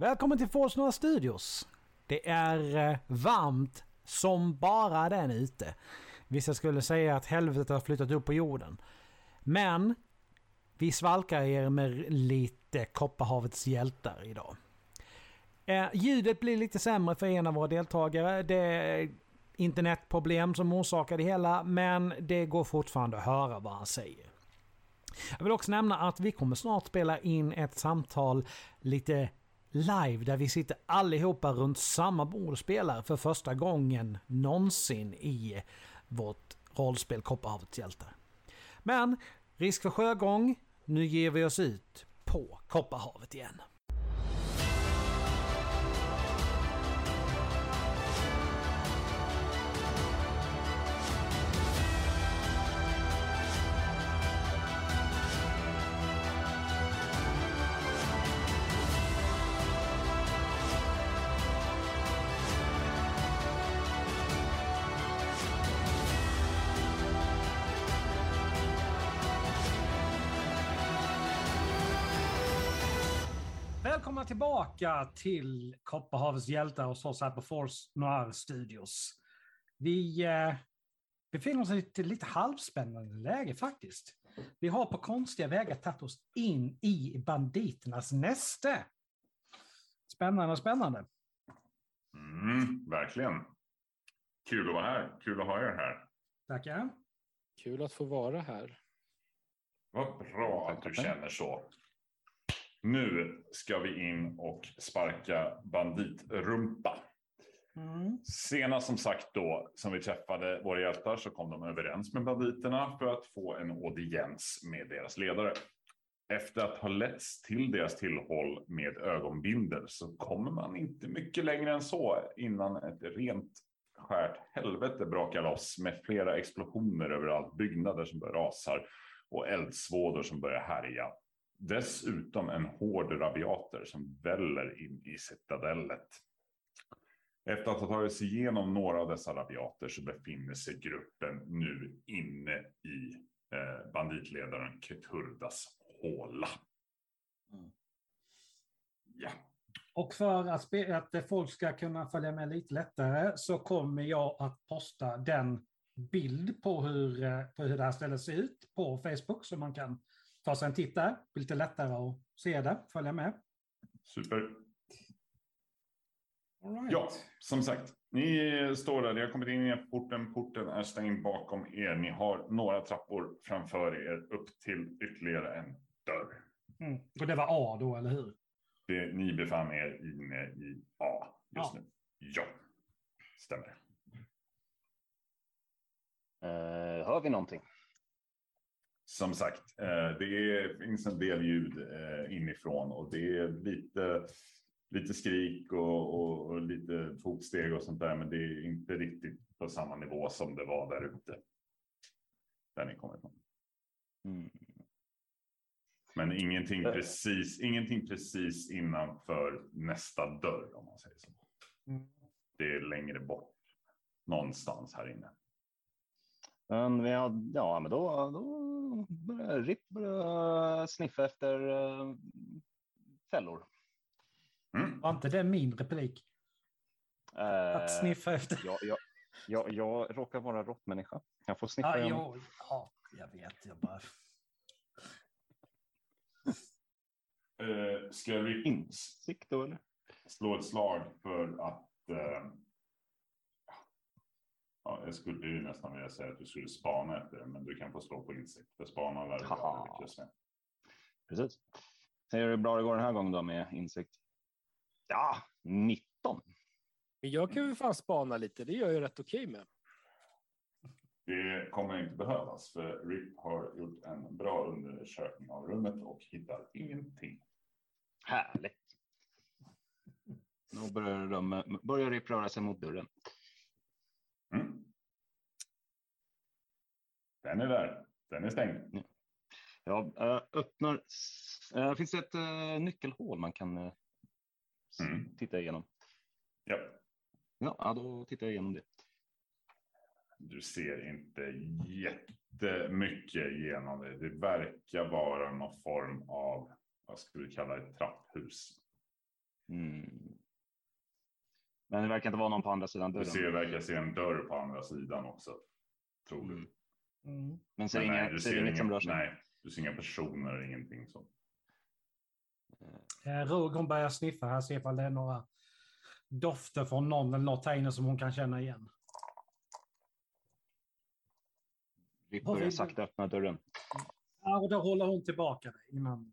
Välkommen till Forsnora Studios. Det är eh, varmt som bara den ute. Vissa skulle säga att helvetet har flyttat upp på jorden. Men vi svalkar er med lite Kopparhavets hjältar idag. Eh, ljudet blir lite sämre för en av våra deltagare. Det är internetproblem som orsakar det hela, men det går fortfarande att höra vad han säger. Jag vill också nämna att vi kommer snart spela in ett samtal lite live där vi sitter allihopa runt samma bord och spelar för första gången någonsin i vårt rollspel Kopparhavets hjältar. Men risk för sjögång, nu ger vi oss ut på Kopparhavet igen. Välkomna tillbaka till Kopparhavets hjältar hos oss här på Force Noir Studios. Vi eh, befinner oss i ett lite halvspännande läge faktiskt. Vi har på konstiga vägar tagit oss in i banditernas näste. Spännande, spännande. Mm, verkligen. Kul att vara här. Kul att ha er här. Tackar. Kul att få vara här. Vad bra att du känner så. Nu ska vi in och sparka banditrumpa. Mm. Senast som sagt då, som vi träffade våra hjältar, så kom de överens med banditerna för att få en audiens med deras ledare. Efter att ha letts till deras tillhåll med ögonbindel så kommer man inte mycket längre än så innan ett rent skärt helvete brakar loss med flera explosioner överallt, byggnader som börjar rasar och eldsvådor som börjar härja. Dessutom en hård rabiater som väller in i citadellet. Efter att ha tagit sig igenom några av dessa rabiater så befinner sig gruppen nu inne i eh, banditledaren Keturdas håla. Mm. Ja. Och för att, att folk ska kunna följa med lite lättare så kommer jag att posta den bild på hur, eh, på hur det här stället ser ut på Facebook så man kan ta sig en titt där. Det blir lite lättare att se det, följa med. Super. All right. Ja, som sagt. Ni står där, ni har kommit in i porten. Porten är stängd bakom er. Ni har några trappor framför er upp till ytterligare en dörr. Mm. Och det var A då, eller hur? Det, ni befann er inne i A just Ja. nu. Ja, stämmer. Eh, hör vi någonting? Som sagt, eh, det finns en del ljud eh, inifrån och det är lite, lite skrik och, och, och lite fotsteg och sånt där. Men det är inte riktigt på samma nivå som det var där ute. Där ni kommer ifrån. Mm. Men ingenting Eh. precis, ingenting precis innanför nästa dörr om man säger så. Mm. Det är längre bort någonstans här inne. Men vi har, ja, men då, då börjar RIP sniffa efter eh, fällor. Mm. Var inte det min replik? Eh, Att sniffa efter? Jag, jag, jag, jag råkar vara råttmänniska. Jag får sniffa Ja, igen. jo, ja, jag vet. Jag bara... Eh, ska vi Insikt då eller? slå ett slag för att... Eh, ja, jag skulle ju nästan vilja säga att du skulle spana efter det, men du kan få slå på insikt. För spana lyckas med. Precis. Säger du hur bra det går den här gången då med insikt? Ja, 19. Men jag kan ju fan spana lite, det gör jag ju rätt okej med. Det kommer inte behövas, för RIP har gjort en bra undersökning av rummet och hittar ingenting. Härligt. Då börjar, de, börjar RIP röra sig mot dörren. Mm. Den är där. Den är stängd. Jag eh, öppnar. Uh, finns det ett eh, nyckelhål man kan eh, Mm. titta igenom? Ja. Ja, ja, då tittar jag igenom det. Du ser inte jättemycket genom det. Det verkar vara någon form av, vad ska vi kalla det, trapphus. Mm. Men det verkar inte vara någon på andra sidan Du dörren. ser, verkar se en dörr på andra sidan också. Tror du. Mm. Mm. Men ser Men nej, inget, du ser inget som ingen, rör sig? nej, du ser inga personer, ingenting sånt. Eh, Rog hon börjar sniffa här, se ifall det är några dofter från någon eller något här inne som hon kan känna igen. Vad börjar sakta öppna dörren. Ja, och då håller hon tillbaka dig innan,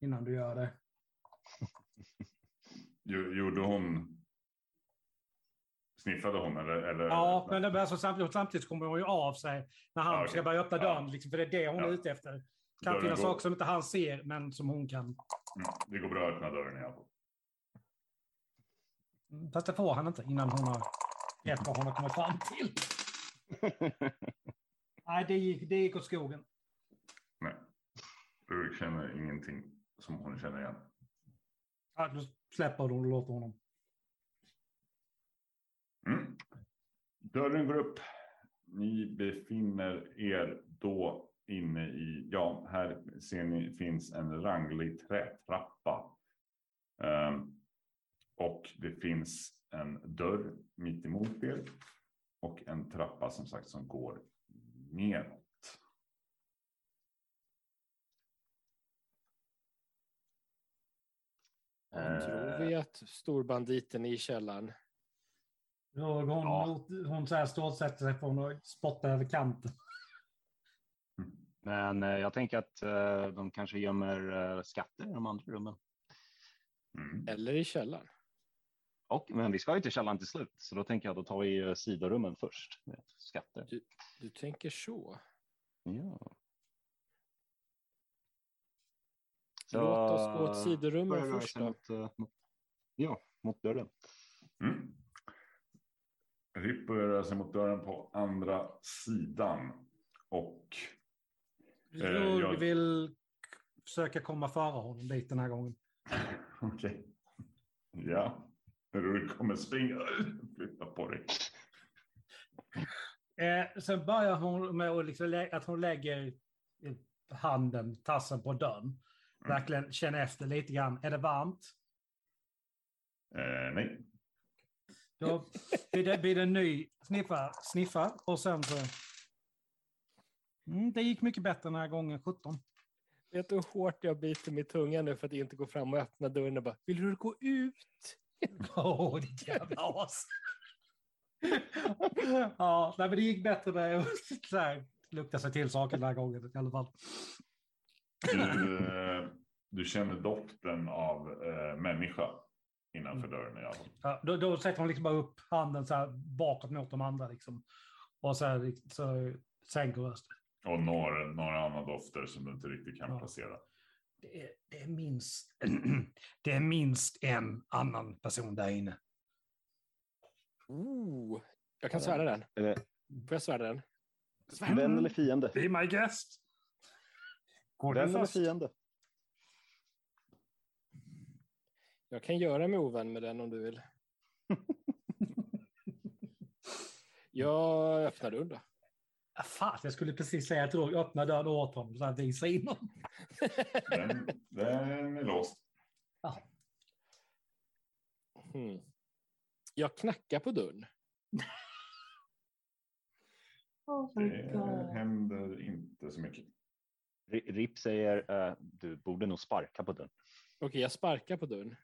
innan du gör det. Gjo- Gjorde hon... Sniffade hon eller? eller Ja, men det, alltså, samtidigt, samtidigt kommer hon ju av sig när han Ja, okej. ska börja öppna Ja. dörren. Liksom, för det är det hon är Ja. ute efter. Det kan Dörren finnas går- saker som inte han ser, men som hon kan. Mm, det går bra att öppna dörren i alla fall. Mm, Fast det får han inte innan hon har rätt vad hon har kommit fram till. Nej, det gick, det gick åt skogen. Nej. Du känner ingenting som hon känner igen. Ja, då släpper hon och låter honom. Mm. Dörren går upp. Ni befinner er då inne i, ja, här ser ni finns en ranglig trätrappa. Ehm, och det finns en dörr mitt emot er. Och en trappa som sagt som går neråt. Eh, Tror vi att storbanditen är i källaren? Hon, Ja. hon så här stålsätter sig på honom och spottar över kanten. Men eh, jag tänker att eh, de kanske gömmer eh, skatter i de andra rummen. Mm. Eller i källaren? Och, men vi ska ju till källaren till slut, så då tänker jag då tar vi eh, sidorummen först. Med skatter. Du tänker så? Ja. Låt oss gå åt sidorummen först. Mot, eh, mot, ja, mot dörren. Mm. Ripp börjar röra sig mot dörren på andra sidan. Och Eh, jag- vill försöka komma före honom dit den här gången. okej. Ja, du kommer springa. Flytta på dig. Eh, sen börjar hon med att, liksom, att hon lägger handen, tassen på dörren. Verkligen känner efter lite grann. Är det varmt? Eh, nej. Då blir det, blir det en ny sniffa, sniffa och sen så... Mm, det gick mycket bättre den här gången, 17. Vet du hur hårt jag biter min tunga nu för att inte gå fram och öppna dörren och bara, vill du gå ut? Åh, oh, ditt jävla as! ja, nej, men det gick bättre med att så här, lukta sig till saker den här gången i alla fall. Du, eh, du känner doften av eh, människa innanför dörren i alla fall. Ja, då, då sätter hon liksom bara upp handen så här bakåt mot de andra. Liksom. Och så, här, så sänker rösten. Och några, några andra dofter som du inte riktigt kan Ja. placera. Det är, det, är minst, det är minst en annan person där inne. Oh, jag kan svära den. Det Får jag svära den? vän eller fiende? Be my guest. Går Vän eller fiende? Jag kan göra mig ovän med den om du vill. Jag öppnar dörren då. Ah, fan, jag skulle precis säga att du öppnar dörren åt honom så att visa in honom. Den, den är låst. Hmm. Jag knackar på dörren. Det händer inte så mycket. Ri- Rip säger eh, du borde nog sparka på den. Okej, jag sparkar på dörren.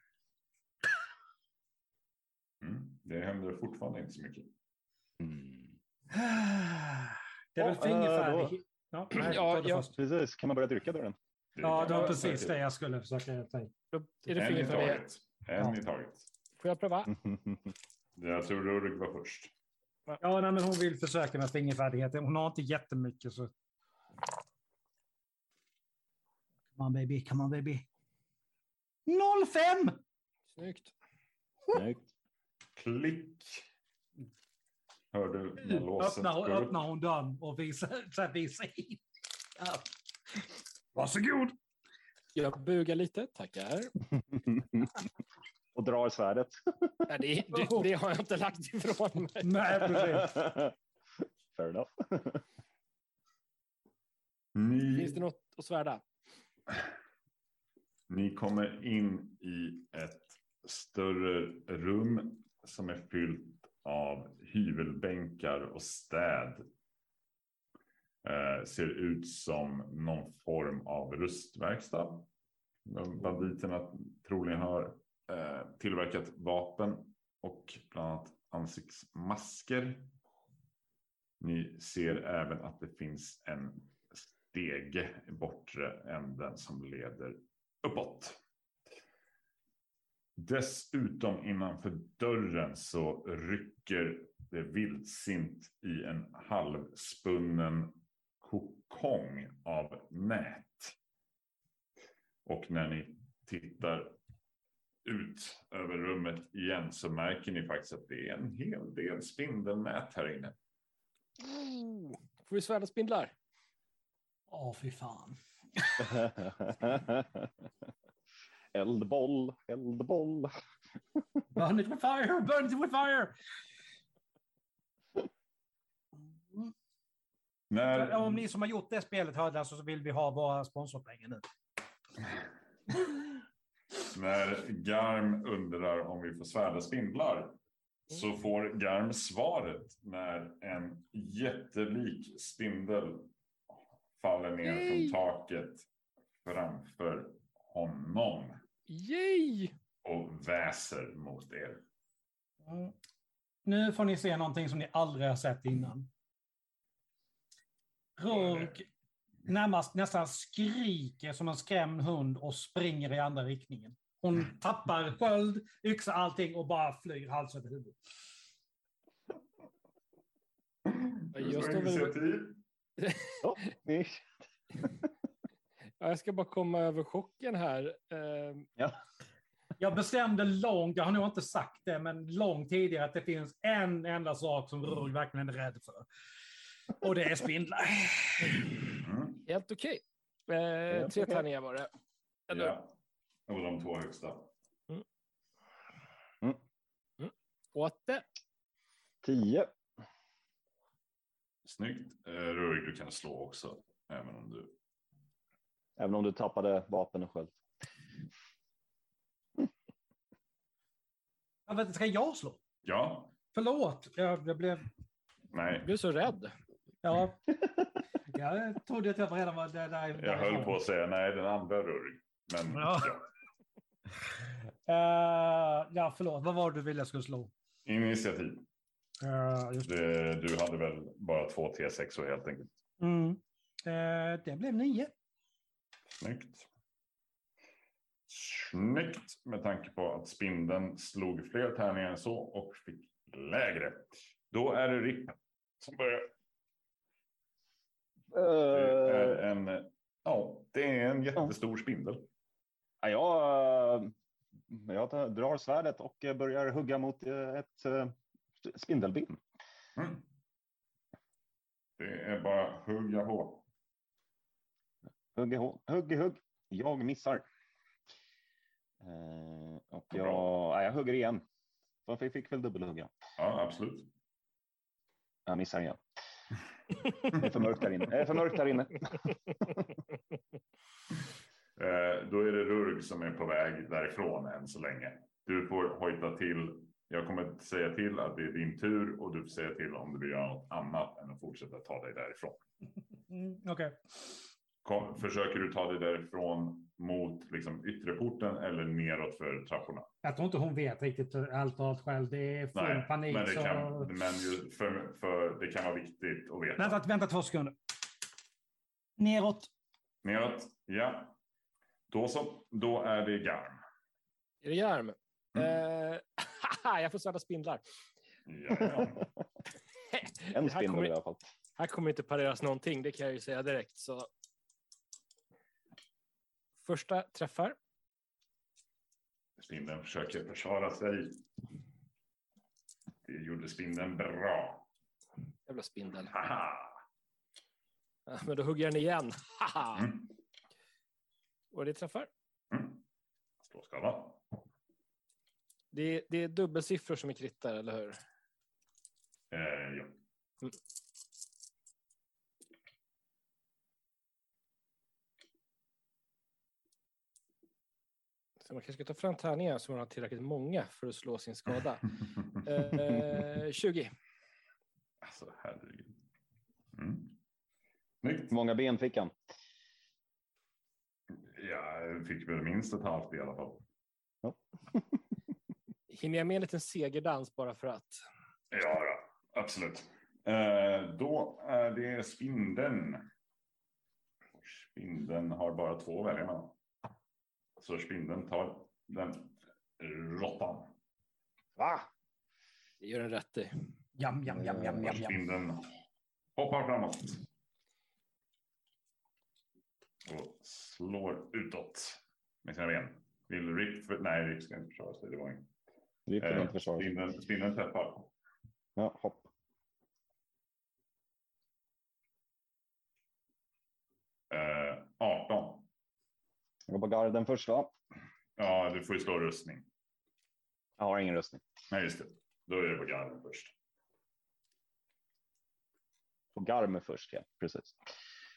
Mm. Det händer fortfarande inte så mycket. Mm. Det är väl fingerfärdighet. Ja, Ja, ja. Precis, kan man börja trycka dörren? Det ja, det var precis säkert. det jag skulle försöka säga. Då är det En i fingerfärdighet. taget. En Ja. i taget. Får jag pröva? Jag tror Rurik var först. Ja, nej, men hon vill försöka med fingerfärdigheten. Hon har inte jättemycket så... Come on baby, come on baby. 05! Snyggt. Snyggt. Klick. Hör du när låset Öppnar, går upp? öppnar hon dörren och visar, visar in. Ja. Varsågod! Jag bugar lite, tackar. Och drar svärdet. Nej, det, det, det har jag inte lagt ifrån mig. Nej, precis. Fair enough. Ni, Finns det något att svärda? ni kommer in i ett större rum som är fyllt av hyvelbänkar och städ. Eh, ser ut som någon form av rustverkstad. Banditerna troligen har eh, tillverkat vapen och bland annat ansiktsmasker. Ni ser även att det finns en stege i bortre änden som leder uppåt. Dessutom innanför dörren så rycker det vildsint i en halvspunnen kokong av nät. Och när ni tittar ut över rummet igen så märker ni faktiskt att det är en hel del spindelnät här inne. Oh, får vi svärda spindlar? Åh, fy fan. eldboll, eldboll. Burn it with fire, burn it with fire! När, Om ni som har gjort det spelet hörde alltså så vill vi ha våra sponsorpengar nu. när Garm undrar om vi får svärda spindlar så får Garm svaret när en jättelik spindel faller ner Yay! från taket framför honom Yay! och väser mot er. Mm. Nu får ni se någonting som ni aldrig har sett innan. Rurk närmast nästan skriker som en skrämd hund och springer i andra riktningen. Hon tappar sköld, yxa, allting och bara flyr hals över huvud. Jag står väl-. Ja, jag ska bara komma över chocken här. Ehm, ja. Jag bestämde långt, jag har nog inte sagt det, men långt tidigare att det finns en enda sak som Rurk verkligen är rädd för. Och det är spindlar. Mm. helt okej. Eh, Helt tre okej. tärningar var det. Eller? Ja. Och de två högsta. Åtte. Tio. Snyggt. Eh, Rurik, du kan slå också. Även om du... Även om du tappade vapen och sköld. Inte, ska jag slå? Ja. Förlåt, jag, jag blev... Nej. Jag blev så rädd. Ja. Jag trodde att jag redan var där. där Jag höll på att säga nej, den andra Rurik. Men Ja. ja. Uh, ja, förlåt. Vad var det du ville jag skulle slå? Initiativ. Uh, just det. Du hade väl bara två T6 helt enkelt. Mm. Eh, det blev nio. Snyggt. Snyggt med tanke på att spindeln slog fler tärningar än så och fick lägre. Då är det Ripp som börjar. Det är Uh, en, ja, det är en jättestor spindel. ja, jag, eh, jag drar svärdet och eh, börjar hugga mot eh, ett eh, spindelben. Mm. Det är bara hugga på. Hugg, i hugg, i hugg. Jag missar. Eh, och jag, nej, jag hugger igen. Jag fick väl dubbelhugga. Ja, absolut. Jag missar igen. Det är för mörkt där inne. Det är för mörkt där inne. Eh, då är det Rurg som är på väg därifrån än så länge. Du får hojta till. Jag kommer säga till att det är din tur och du får säga till om du vill göra något annat än att fortsätta ta dig därifrån. Mm, Okej. Kom, försöker du ta dig därifrån mot liksom, yttre porten eller neråt för trapporna? Jag tror inte hon vet riktigt allt och allt själv. Det är full Nej, panik. men, det så... kan, men ju, för, för, det kan vara viktigt att veta. Vänta, vänta två sekunder. Neråt. Neråt, ja. Då så, då är det garm. Är det Järm? Mm. Eh, jag får svärda spindlar. Ja, ja. En spindel kommer, i alla fall. här kommer inte pareras någonting, det kan jag ju säga direkt. Så. Första träffar. Spindeln försöker försvara sig. Det gjorde spindeln bra. Jävla spindel. Haha. Ja, Men då hugger den igen. Haha. Mm. Och det träffar. Mm. Slå skada. Det är, det är dubbelsiffror som är krittar, eller hur? Eh, ja. Så man kanske ska ta fram tärningar så man har tillräckligt många för att slå sin skada. Eh, 20. Alltså herregud. Mm. Snyggt. Många ben fick han? Jag fick väl minst ett halvt i alla fall. Hinner jag med en liten segerdans bara för att? Ja, då, absolut. Eh, då är det spindeln. Spindeln har bara två att välja mellan. Så spindeln tar den råttan. Va? Det gör den rätt i. Jam, jam, jam, jam, jam, jam. Spindeln hoppar framåt. Och slår utåt med sina ben. Vill Rick... För... Nej, Rick ska inte försvara sig. Det var inget. Eh, inte försvara spindeln, spindeln träffar. Ja, hopp. Eh, 18. Jag går på garden först då. Ja, du får ju slå rustning. Jag har ingen rustning. Nej, just det. Då är det på garden först. På garmen först, ja. Precis.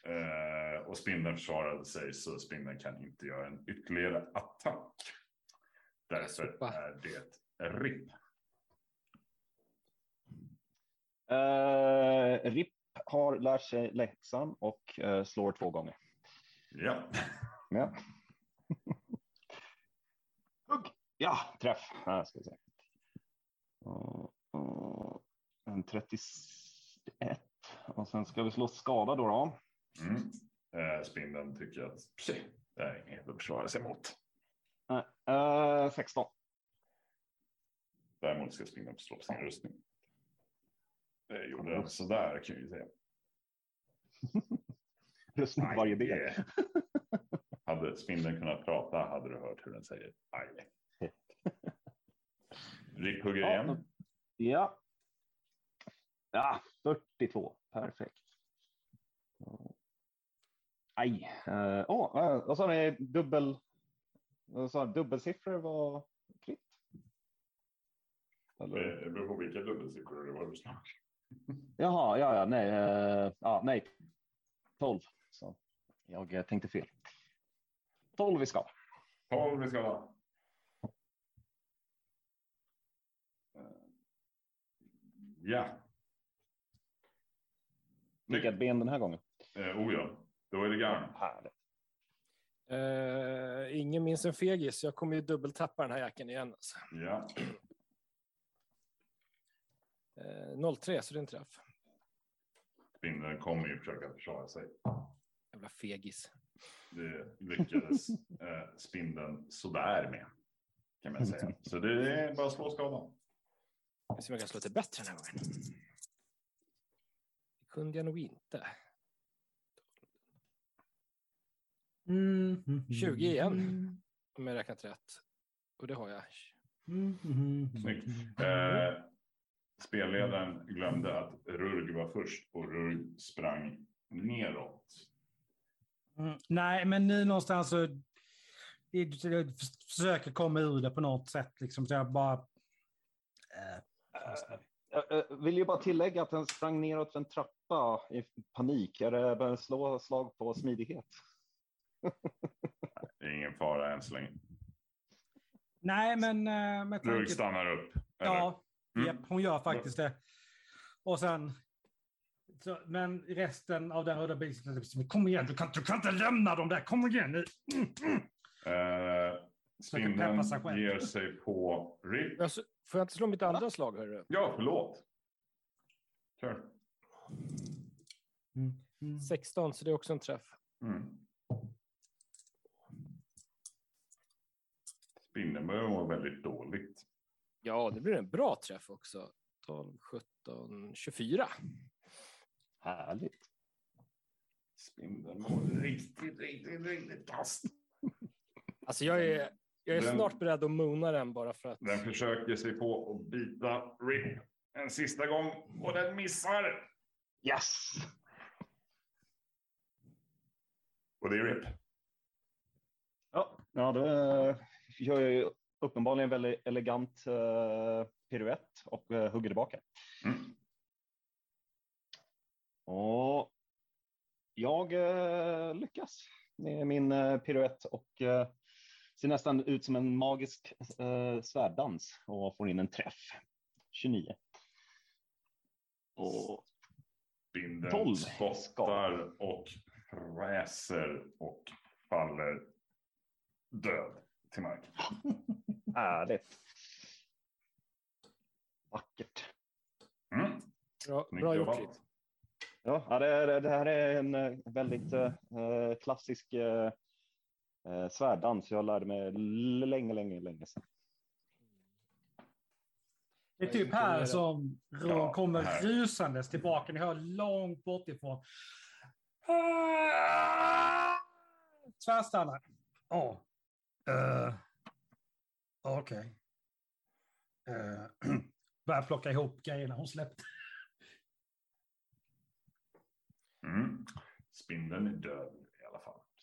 Eh, och spindeln försvarade sig så spindeln kan inte göra en ytterligare attack. Därför är det RIP. Uh, RIP har lärt sig läxan och eh, slår två gånger. Ja, Ja. Hugg! Ja, träff. Här ska vi se. Och, och, en 31. Och sen ska vi slå skada då. då. mm. eh, spindeln tycker att "Psi, det är inget att försvara sig mot. Nej, eh, 16. Däremot ska spindeln slå på sin rustning. Det gjorde den sådär kan jag ju säga. Rustning varje. Aj. Hade spindeln kunnat prata hade du hört hur den säger aj. Rick hugger Ja, igen. Ja. Ja, 42. Perfekt. Aj. Uh, oh, uh, och så har ni dubbel. du, dubbelsiffror var kritt. Eller? Det beror på vilka dubbelsiffror det var du snackade. Jaha, ja, ja, nej, eh, ja, nej. 12. Så jag tänkte fel. 12 vi ska. 12 vi ska ha. Eh, Ja. Vilket ben den här gången? Eh, oh ja, då är det garn. Härligt. Eh, ingen minns en fegis. Jag kommer ju dubbeltappa den här jäkeln igen. Alltså. Ja, Eh, 03, så det är en träff. spindeln kommer ju försöka försvara sig. Jävla fegis. Det lyckades eh, spindeln sådär med. Kan man säga. Så det är bara att slå skadan. Jag ser om jag kan slå lite bättre den här gången. Det kunde jag nog inte. Mm, mm, 20 igen. Om jag räknat rätt. Och det har jag. Snyggt. Eh, spelledaren glömde att Rurg var först och Rurg sprang neråt. Mm, nej, men nu någonstans så... Jag försöker komma ur det på något sätt. Liksom, så jag bara... eh. Jag eh, vill ju bara tillägga att den sprang neråt för en trappa i panik. Är det bara slå slag på smidighet? Det är ingen fara än så länge. Nej, men eh, med tanke stannar upp. eller? Ja, Mm. japp, hon gör faktiskt det. Och sen... Så, men resten av den röda bilen, kom igen, du kan, du kan inte lämna dem där, kom igen nu. Mm, mm. Eh, sig spindeln ger sig på Rick. Alltså, får jag inte slå mitt andra slag? Hörru? Ja, förlåt. Kör. Mm, mm. 16, så det är också en träff. Mm. Spindeln börjar må väldigt dåligt. Ja, det blir en bra träff också. 12, 17, 24. Härligt. Spindeln mår riktigt, riktigt, riktigt kast. Alltså jag är, jag är Den- snart beredd att mona den bara för att... Den försöker sig på att bita Rip en sista gång och den missar. Yes! Och det är Rip. Ja, ja då eh, gör jag ju uppenbarligen en väldigt elegant uh, piruett och uh, hugger tillbaka. Mm. Och jag eh, lyckas med min uh, piruett och uh, ser nästan ut som en magisk eh, svärddans och får in en träff. 29. Och Spindeln Tolv spottar och fräser och faller död till marken. härligt. Vackert. Mm. Bra, Snyggt bra gjort, jobbat. Ja, ja, det, det här är en eh, väldigt eh, klassisk eh, eh, svärddans. Jag lärde mig länge, länge, länge sedan. Det är typ här som Ron Ja, kommer här. rusandes tillbaka. Ni hör långt bortifrån. Tvärstannar. Ja. Eh, Okej. Uh, börjar plocka ihop grejerna hon släppte. Mm. Spindeln är död.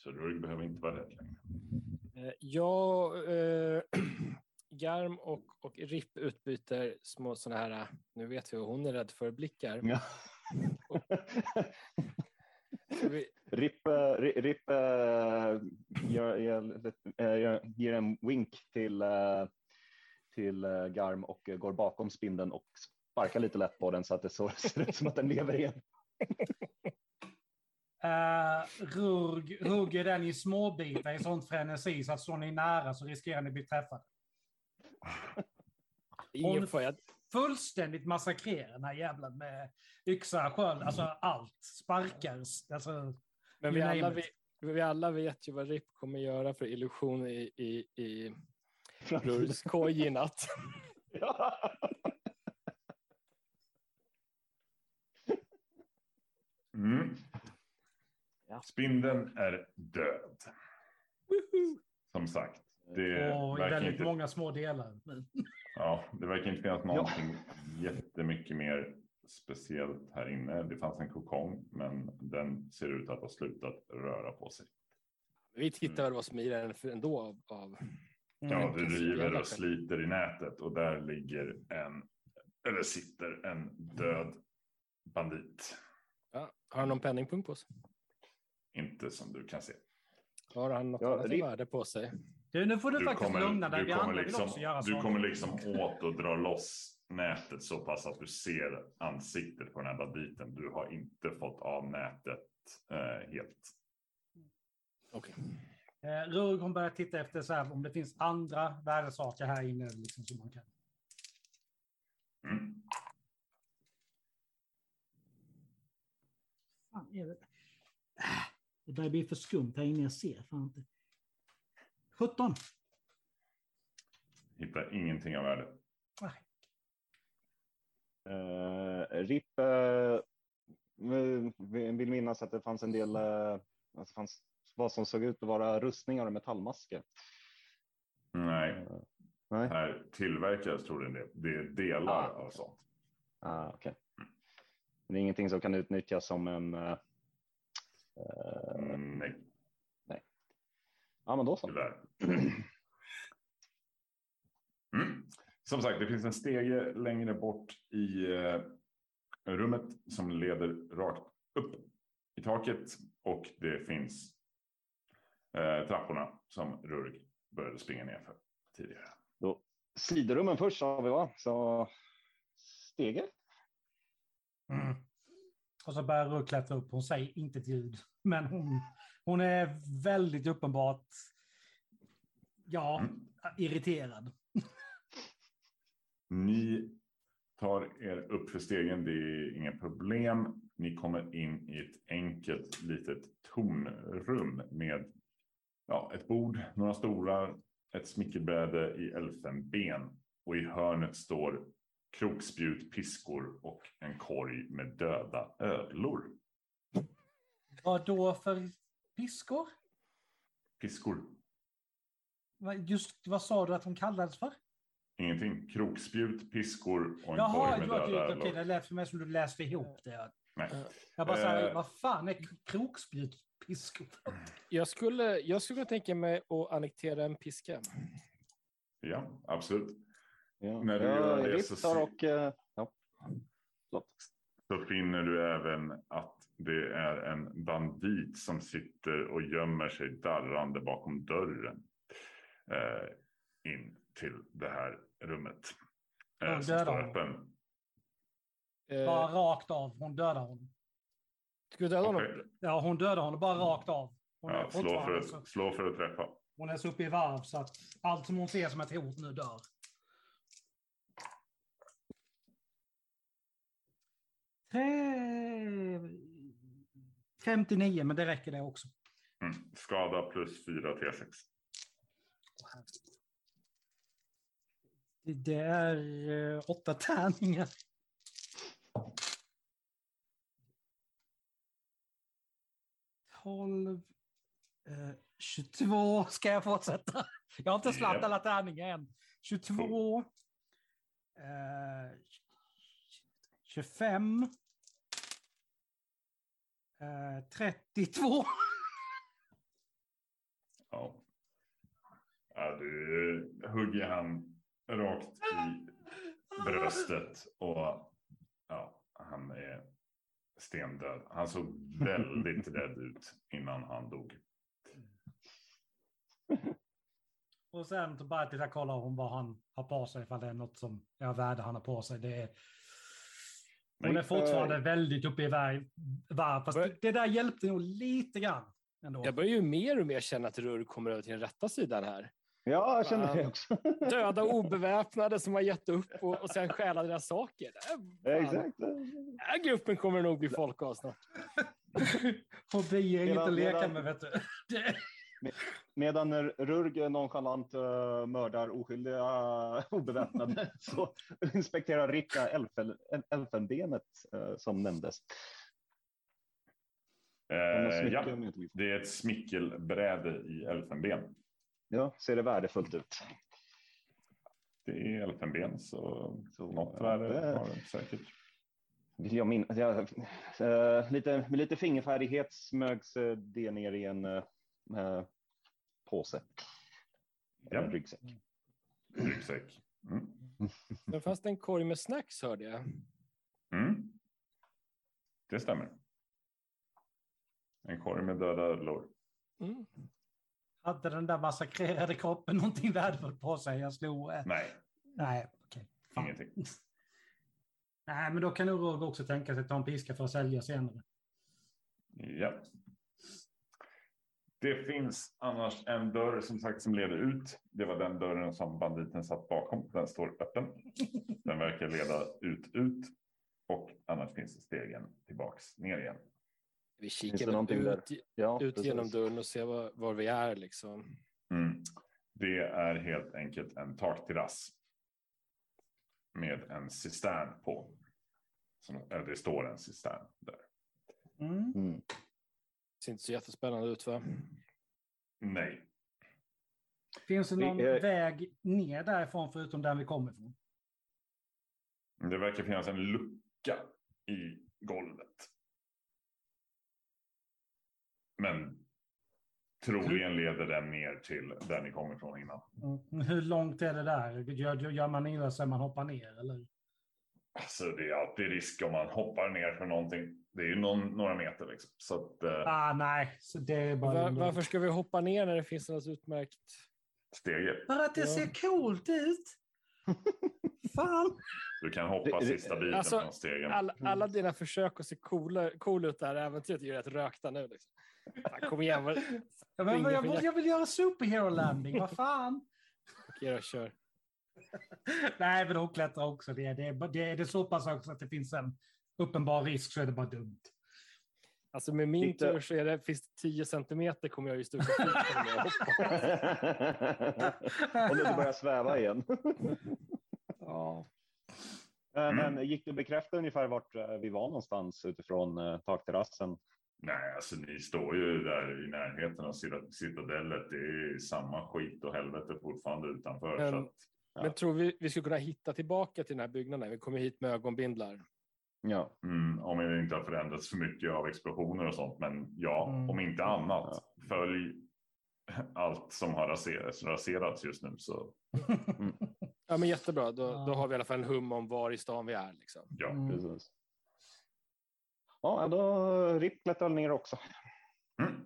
Så du behöver inte vara rädd längre. Eh, Jag, eh, Garm och, och Ripp utbyter små sådana här, nu vet vi vad hon är rädd för, blickar. Ja. Vi, Ripp, eh, Ri- Ripp eh, gör, gör, gör, ger en wink till, till Garm och går bakom spindeln och sparkar lite lätt på den så att det så, ser ut som att den lever igen. Uh, rugg, hugger den i småbitar i sånt frenesi så att står ni nära så riskerar ni att bli träffade. Hon- Fullständigt massakrerar den här jävlen med yxa, sköld, alltså allt. Sparkar, alltså. men vi alla, it. vi, vi alla vet ju vad Ripp kommer göra för illusion i, i, i Rurs koj i natt. Ja. Mm. Ja. Spindeln är död. Som sagt. Det Och väldigt inte, många små delar. Men- ja, det verkar inte finnas någonting jättemycket mer speciellt här inne. Det fanns en kokong, men den ser ut att ha slutat röra på sig. Vi tittar väl vad som är i den ändå av, av Ja, Mm. du river och sliter i nätet och där ligger en, eller sitter en död bandit. ja, Har han någon penningpunkt på sig? Inte som du kan se. Har han något Ja, annat Ripp- värde på sig? Du, nu får du, Du faktiskt kommer, lugna dig. du Vi kommer, liksom, också göra du kommer liksom åt och dra loss nätet så pass att du ser ansiktet på den här banditen. Du har inte fått av nätet eh, helt. Okej. Eh, Rugg hon börjar titta efter så här, om det finns andra värdesaker här inne. Liksom, som man kan. Mm. Fan, är det... Börjar bli för skumt här inne. Jag ser fan inte. 17. Hittar ingenting av värde. Nej. Uh, Ripp eh, vill minnas att det fanns en del, uh, det fanns vad som såg ut att vara rustningar och metallmasker. Nej, Eh, nej, här tillverkas tror jag det. Det är delar Ah. av sånt. ah, okej. Det är ingenting som kan utnyttjas som en... eh, Mm, nej, ja, men då så. Mm. Som sagt, det finns en stege längre bort i eh, rummet som leder rakt upp i taket och det finns eh, trapporna som Rurg började springa ner för tidigare. då. Sidorummen först sa vi va? Så stege. Mm. Och så börjar Rugg klättra upp. Hon säger inte ett ljud. Men hon, hon är väldigt uppenbart ja, Mm. irriterad. Ni tar er upp för stegen, det är inga problem. Ni kommer in i ett enkelt litet tornrum med ja, ett bord, några stolar, ett smickerbräde i elfenben och i hörnet står krokspjut, piskor och en korg med döda ödlor. Vad då för piskor? Piskor, Vad- Just vad sa du att de kallades för? ingenting. Krokspjut, piskor och en Jaha, korg med döda det, okej, ödlor. det lät för mig som du läste ihop det. Nej. Jag bara såhär, Eh. vad fan är krokspjut piskor? Jag skulle, jag skulle tänka mig att annektera en piska. Ja, absolut. Ja. När du Ja, gör det så och... eh, ja. Så finner du även att det är en bandit som sitter och gömmer sig darrande bakom dörren. eh, in till det här rummet. Ja, Eh, som dödar står öppen. Eh, Bara rakt av. Hon dödar honom. ska döda honom? Ja, hon dödar honom bara rakt av. Ja, slå, för att, slå för att träffa. hon är så uppe i varv så att allt som hon ser som ett hot nu dör. 59, men det räcker det också. Mm. Skada plus 4 T6. Det- är eh, åtta tärningar. Tolv... Eh, 22 ska jag fortsätta. Jag har inte slagit alla tärningar än. 22. Eh, 25. Eh, 32. Ja. Ja, du hugger han rakt i bröstet och ja, han är stendöd. Han såg väldigt rädd ut innan han dog. Och sen bara titta kollar hon vad han har på sig, ifall det är något som är värde han har på sig. Det är, hon är fortfarande väldigt uppe i varv, varv fast det, det där hjälpte nog lite grann. Ändå. Jag börjar ju mer och mer känna att Rurg kommer över till den rätta sidan här. Ja, jag känner det också. Döda obeväpnade som har gett upp och, och sen stjäla deras saker. Ja, Exakt. Den här gruppen kommer nog bli folk av snart. Hobier är inget att leka med, vet du. Medan Rurg nonchalant uh, mördar oskyldiga obeväpnade så inspekterar Ricka elfen, elfenbenet uh, som nämndes. Eh, ja, det är ett smickelbräde i elfenben. Ja, ser det värdefullt ut. Det är elfenben så, Så, något ja, värde det- har det säkert. Vill jag min, jag, eh, lite, med lite fingerfärdighet smögs eh, det ner i en eh, eh, påse. Ja. En ryggsäck. Ryggsäck. Mm. Men fanns det en korg med snacks hörde jag. Mm. Det stämmer. En korg med döda ödlor. Mm. hade den där massakrerade kroppen någonting värdefullt på sig? Jag slog... Eh, Nej, nej, okej. Fan. ingenting. Nej, men då kan nog Roger också tänka sig att ta en piska för att sälja senare. Ja. Det finns annars en dörr som sagt som leder ut. Det var den dörren som banditen satt bakom. Den står öppen. Den verkar leda ut, ut. Och annars finns det stegen tillbaks ner igen. Vi kikar ut, Ja, ut precis. genom dörren och ser var, var vi är liksom. Mm. Det är helt enkelt en takterrass. Med en cistern på. Som, eller det står en cistern där. Mm. Mm. Ser inte så jättespännande ut va? Nej, Finns det någon Det är- väg ner därifrån förutom där vi kommer ifrån? det verkar finnas en lucka i golvet. Men troligen leder den ner till där ni kom ifrån innan. Mm. Hur långt är det där? Gör, gör man illa sig man hoppar ner? Eller? Alltså det är alltid risk om man hoppar ner för någonting. Det är ju någon, några meter liksom. Så att eh, Ah, nej, så det är bara... Var, varför ska vi hoppa ner när det finns något utmärkt? stege. För att det Ja. ser coolt ut! Fan! Du kan hoppa Det- sista biten Alltså, från stegen. Alla, alla dina försök att se coola, cool ut det här äventyret är ju rätt rökta nu. Liksom. Fan, kom igen, vad- Ja, men, jag, vill, jag vill göra superhero landing, vad fan! okej då, kör. Nej, men hon klättrar också. Det, det, är- det, är det så pass också att det finns en uppenbar risk så är det bara dumt. Alltså med min Lite- tur så är det, finns det 10 centimeter kommer jag ju stuka. Om du inte börjar sväva igen. Ja. Eh, Mm. Men gick det att bekräfta ungefär vart eh, vi var någonstans utifrån eh, takterrassen? Nej, alltså ni står ju där i närheten av cita- citadellet. Det är samma skit och helvete fortfarande utanför. Men- så att, Men tror vi vi skulle kunna hitta tillbaka till den här byggnaden? Vi kommer hit med ögonbindlar. Ja. mm, om det inte har förändrats för mycket av explosioner och sånt. Men ja, Mm. om inte annat. Följ allt som har raserats, raserats just nu. Så Ja, men jättebra. Då, Ja. då har vi i alla fall en hum om var i stan vi är. Liksom. ja. Mm. Precis. Ja, då RIP klättrar ner också. Mm.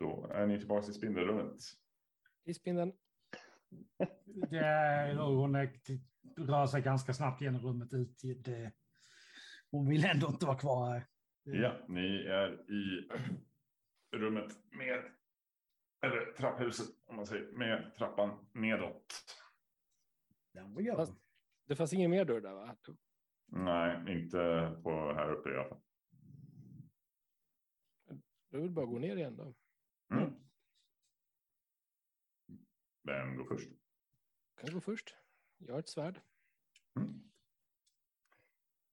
Då är ni tillbaka i spindelrummet. Isspindeln. Det är, hon rör sig ganska snabbt genom rummet ut. i Det, hon vill ändå inte vara kvar här. Ja, ni är i rummet med, eller trapphuset om man säger, med trappan nedåt. Fast- Det fanns ingen mer dörr där va? Nej, inte på här uppe i alla fall. Då vill bara gå ner igen då. Mm. Vem går först? Kan gå först. Jag har ett svärd. Mm.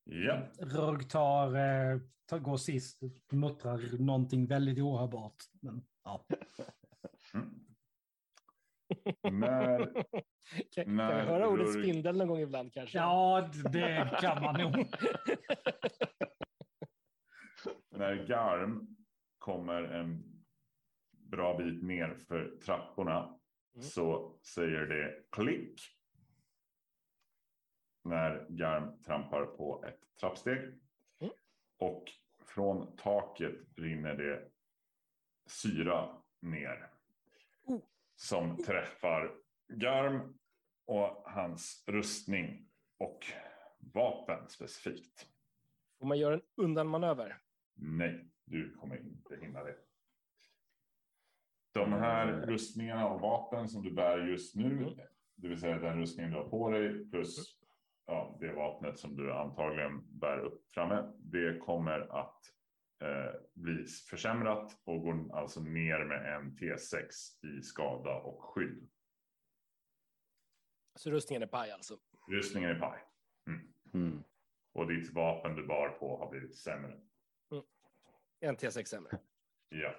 Ja, Rög tar, eh, tar, går sist, muttrar någonting väldigt ohörbart. Men, ja. mm. När Kan, kan Nej, vi höra ordet Rurg- spindel någon gång ibland kanske? ja, det kan man nog. när Garm kommer en bra bit ner för trapporna Mm. så säger det klick. När Garm trampar på ett trappsteg. Mm. Och från taket rinner det syra ner. Oh. Som träffar Garm och hans rustning och vapen specifikt. Får man göra en undanmanöver? Nej, du kommer inte hinna det. De här rustningarna och vapen som du bär just nu, Mm. det vill säga den rustningen du har på dig plus ja, det vapnet som du antagligen bär upp framme, det kommer att eh, bli försämrat och går alltså ner med en T6 i skada och skydd. Så rustningen är paj alltså. Rustningen är paj Mm. och ditt vapen du bar på har blivit sämre. En T6 sämre. Ja,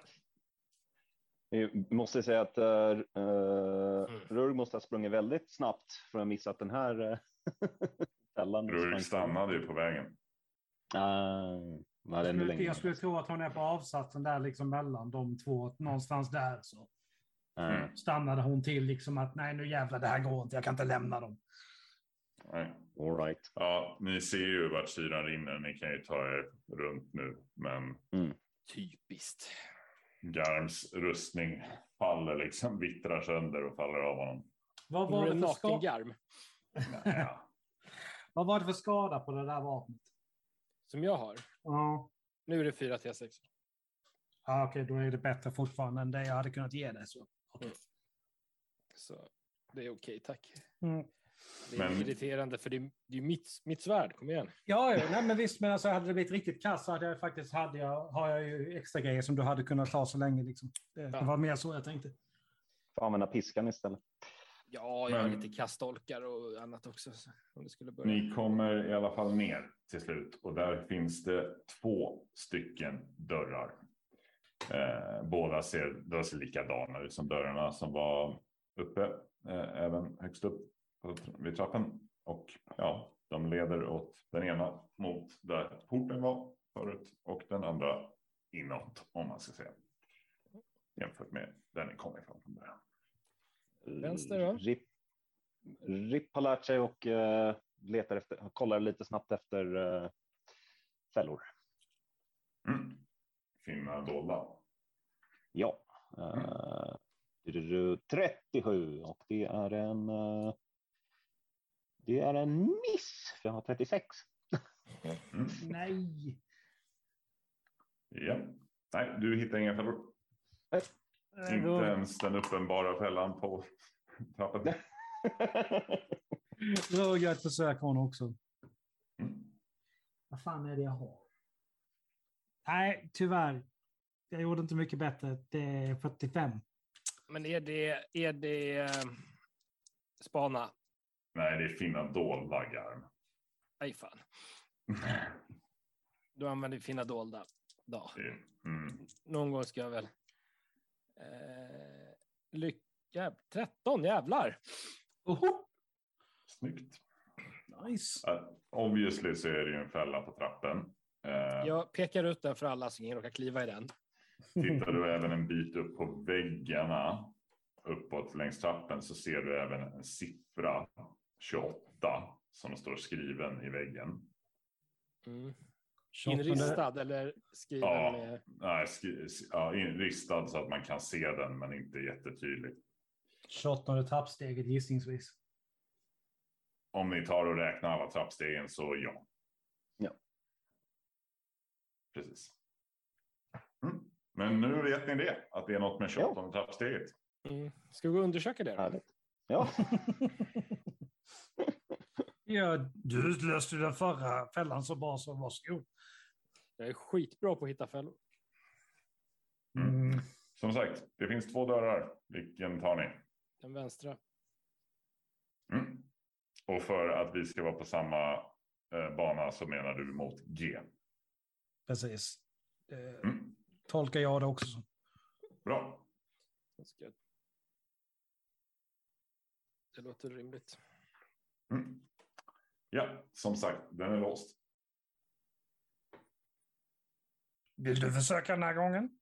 Vi måste säga att uh, Mm. Rurg måste ha sprungit väldigt snabbt för att ha missat den här uh, fällan. Rurk stannade ju på vägen. Det Jag skulle, jag skulle tro att hon är på avsatsen där liksom mellan de två, någonstans där. Så Ah, stannade hon till liksom att nej nu jävlar det här går inte, jag kan inte lämna dem. Nej. all right. Ja, ni ser ju vart syran rinner. Ni kan ju ta er runt nu. Men Typiskt. Garms rustning faller liksom, vittrar sönder och faller av honom. Vad var, är det för naken ska- garm. Ja. vad var det för skada på det där vapnet? Som jag har. Ja, Nu är det 4 T6. ja okej då är det bättre fortfarande än det jag hade kunnat ge dig. Så. Så det är okej, tack. Mm. Det är Men- irriterande för det är, det är mitt, mitt svärd. Kom igen. Ja, ja nej, men visst, men alltså, hade det blivit riktigt kass så hade jag faktiskt hade jag, har jag ju extra grejer som du hade kunnat ta så länge. Liksom. Det, det Ja. var mer så jag tänkte. Får använda piskan istället. Ja, jag har lite kastolkar och annat också. Så om det skulle börja. Ni kommer i alla fall ner till slut och där finns det två stycken dörrar. Eh, båda ser, de ser likadana ut som dörrarna som var uppe, eh, även högst upp på, vid trappen. Och ja, de leder åt den ena mot där porten var förut och den andra inåt om man ska säga. Jämfört med där ni kom ifrån från början. Vänster, va? Rip, Rip har lärt sig och eh, letar efter, kollar lite snabbt efter uh, fällor. Mm. Finna dolda. Ja. Uh, 37 och det är en. eh, det är en miss för jag har 36. Mm. Nej! Ja. Nej, du hittar inga fällor. Inte Då, ens den uppenbara fällan på trappen. då gör jag ett försök hon också. Mm. Vad fan är det jag har? Nej, tyvärr. Jag gjorde inte mycket bättre. Det är 45. Men är det, är det eh, spana? Nej, det är finna dolda garm. Nej, fan. Du använder fina dolda. Är- Mm. Någon gång ska jag väl... Eh, lycka... 13, jävlar! Oho! Snyggt. Nice. Uh, obviously så är det ju en fälla på trappen. Uh, Jag pekar ut den för alla så ingen råkar kliva i den. Tittar du även en bit upp på väggarna uppåt längs trappen så ser du även en siffra 28 som står skriven i väggen. Mm. Inristad eller skriven Ja. med... Nej, skri, ja, inristad så att man kan se den men inte jättetydligt. 28 trappsteget gissningsvis. Om ni tar och räknar alla trappstegen så ja. Ja. Precis. Mm. Men nu vet ni det, att det är något med 28 trappsteget. Mm. Ska vi gå och undersöka det? Då? Ja, ja, du utlöste den förra fällan så bra så varsågod. Jag är skitbra på att hitta fällor. Mm. Som sagt, det finns två dörrar. Vilken tar ni? Den vänstra. Mm. Och för att vi ska vara på samma eh, bana så menar du mot G. Precis. Det Mm. tolkar jag det också som. Bra. Det låter rimligt. Mm. Ja, som sagt, den är låst. Vill du försöka den här gången?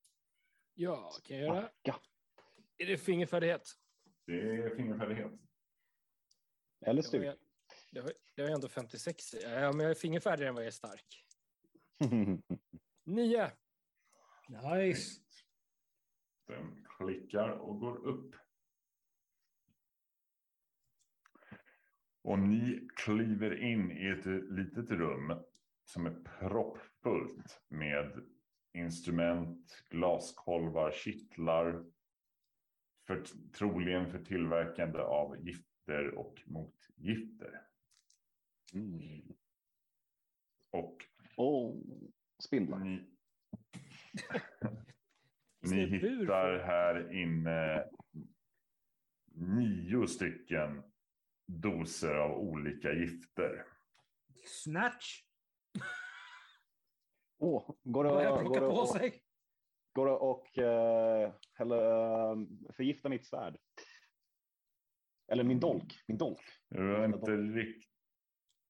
Ja, kan jag göra? backa. Är det fingerfärdighet? Det är fingerfärdighet. Eller styrka. det har, det har jag ändå 56 i. Ja, men jag är fingerfärdigare än vad jag är stark. Nio. Nice. Den klickar och går upp. Och ni kliver in i ett litet rum som är proppfullt med instrument, glaskolvar, kittlar. För, troligen för tillverkande av gifter och motgifter. Mm. Och Och spindlar. ni, ni hittar här inne nio stycken doser av olika gifter. Snatch. Åh, går det, går det, på och, sig. går det och eh, eller, eh, förgifta mitt svärd? Eller min dolk. Min dolk. Jag inte rikt...